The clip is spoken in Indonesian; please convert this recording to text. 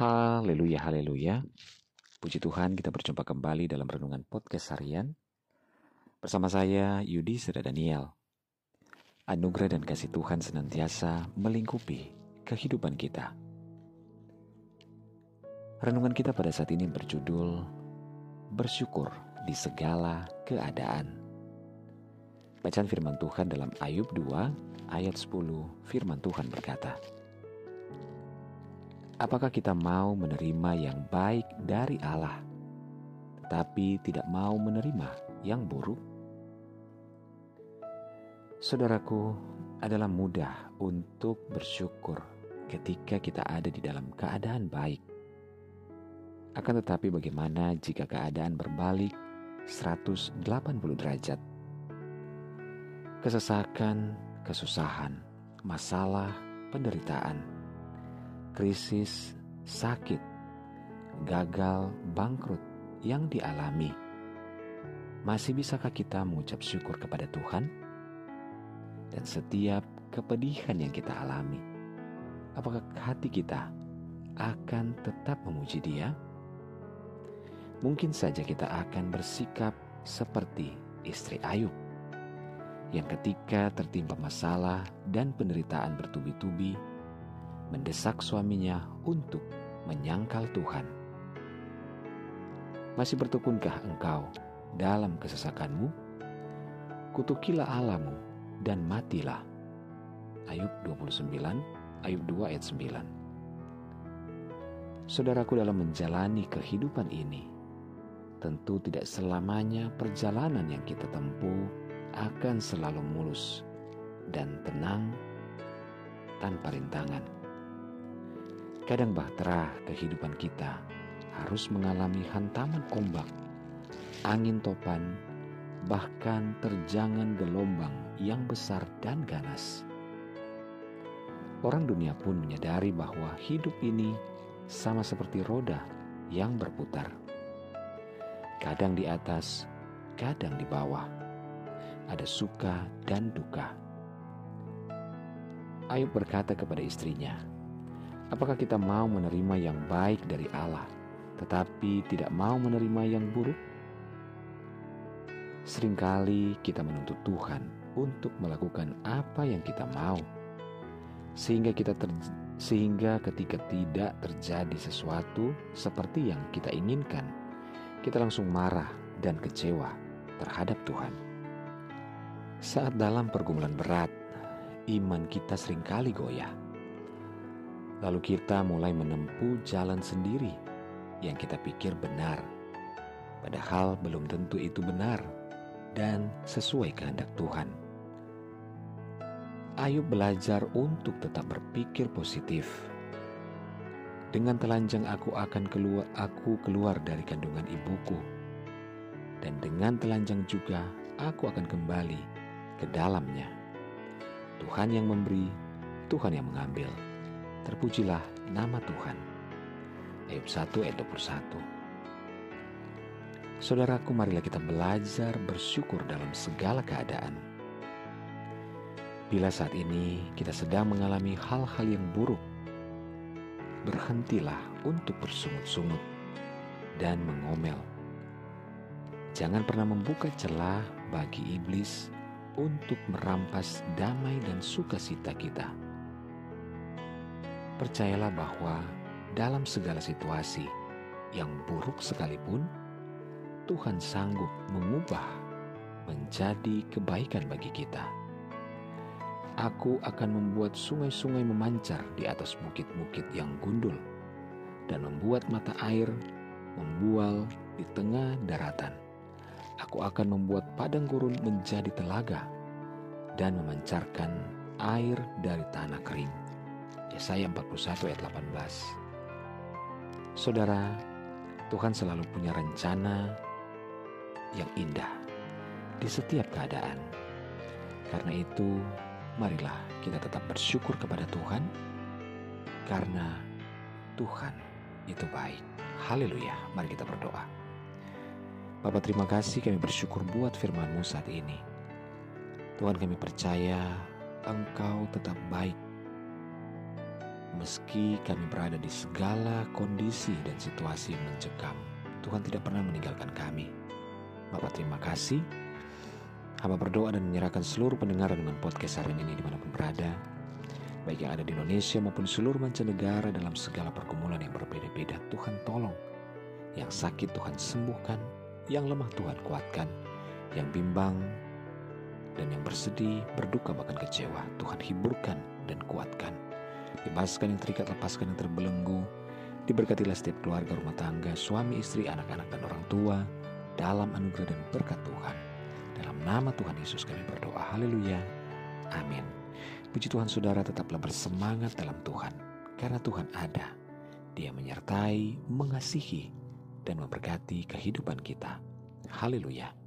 Haleluya, haleluya. Puji Tuhan kita berjumpa kembali dalam Renungan Podcast Harian. Bersama saya Yudi Seda Daniel. Anugerah dan kasih Tuhan senantiasa melingkupi kehidupan kita. Renungan kita pada saat ini berjudul Bersyukur di segala keadaan. Bacaan firman Tuhan dalam Ayub 2 ayat 10 firman Tuhan berkata, Apakah kita mau menerima yang baik dari Allah, tetapi tidak mau menerima yang buruk? Saudaraku, adalah mudah untuk bersyukur ketika kita ada di dalam keadaan baik. Akan tetapi bagaimana jika keadaan berbalik 180 derajat? Kesesakan, kesusahan, masalah, penderitaan, krisis, sakit, gagal, bangkrut yang dialami, masih bisakah kita mengucap syukur kepada Tuhan? Dan setiap kepedihan yang kita alami, apakah hati kita akan tetap memuji Dia? Mungkin saja kita akan bersikap seperti istri Ayub yang ketika tertimpa masalah dan penderitaan bertubi-tubi, mendesak suaminya untuk menyangkal Tuhan. Masih bertekunkah engkau dalam kesesakanmu? Kutukilah alamu dan matilah. Ayub 29, Ayub 2 ayat 9. Saudaraku dalam menjalani kehidupan ini, tentu tidak selamanya perjalanan yang kita tempuh akan selalu mulus dan tenang tanpa rintangan. Kadang bahtera kehidupan kita harus mengalami hantaman ombak, angin topan, bahkan terjangan gelombang yang besar dan ganas. Orang dunia pun menyadari bahwa hidup ini sama seperti roda yang berputar. Kadang di atas, kadang di bawah. Ada suka dan duka. Ayub berkata kepada istrinya, Apakah kita mau menerima yang baik dari Allah, tetapi tidak mau menerima yang buruk? Seringkali kita menuntut Tuhan untuk melakukan apa yang kita mau, sehingga kita ter, sehingga ketika tidak terjadi sesuatu seperti yang kita inginkan, kita langsung marah dan kecewa terhadap Tuhan. Saat dalam pergumulan berat, iman kita sering kali goyah Lalu kita mulai menempuh jalan sendiri yang kita pikir benar, padahal belum tentu itu benar dan sesuai kehendak Tuhan. Ayub belajar untuk tetap berpikir positif. Dengan telanjang aku akan keluar aku keluar dari kandungan ibuku. Dan dengan telanjang juga aku akan kembali ke dalamnya. Tuhan yang memberi, Tuhan yang mengambil. Terpujilah nama Tuhan. Ayub 1 ayat 21. Saudaraku, marilah kita belajar bersyukur dalam segala keadaan. Bila saat ini kita sedang mengalami hal-hal yang buruk, berhentilah untuk bersungut-sungut dan mengomel. Jangan pernah membuka celah bagi iblis untuk merampas damai dan sukacita kita percayalah bahwa dalam segala situasi yang buruk sekalipun, Tuhan sanggup mengubah menjadi kebaikan bagi kita. Aku akan membuat sungai-sungai memancar di atas bukit-bukit yang gundul dan membuat mata air membual di tengah daratan. Aku akan membuat padang gurun menjadi telaga dan memancarkan air dari tanah kering. Yesaya 41 ayat 18. Saudara, Tuhan selalu punya rencana yang indah di setiap keadaan. Karena itu, marilah kita tetap bersyukur kepada Tuhan karena Tuhan itu baik. Haleluya, mari kita berdoa. Bapak terima kasih kami bersyukur buat firman-Mu saat ini. Tuhan kami percaya Engkau tetap baik meski kami berada di segala kondisi dan situasi mencekam, Tuhan tidak pernah meninggalkan kami. Bapak terima kasih. Hamba berdoa dan menyerahkan seluruh pendengar dengan podcast hari ini di mana pun berada, baik yang ada di Indonesia maupun seluruh mancanegara dalam segala pergumulan yang berbeda-beda. Tuhan tolong. Yang sakit Tuhan sembuhkan, yang lemah Tuhan kuatkan, yang bimbang dan yang bersedih, berduka bahkan kecewa, Tuhan hiburkan dan kuatkan. Bebaskan yang terikat, lepaskan yang terbelenggu. Diberkatilah setiap keluarga rumah tangga, suami, istri, anak-anak, dan orang tua dalam anugerah dan berkat Tuhan. Dalam nama Tuhan Yesus kami berdoa. Haleluya. Amin. Puji Tuhan saudara tetaplah bersemangat dalam Tuhan. Karena Tuhan ada. Dia menyertai, mengasihi, dan memberkati kehidupan kita. Haleluya.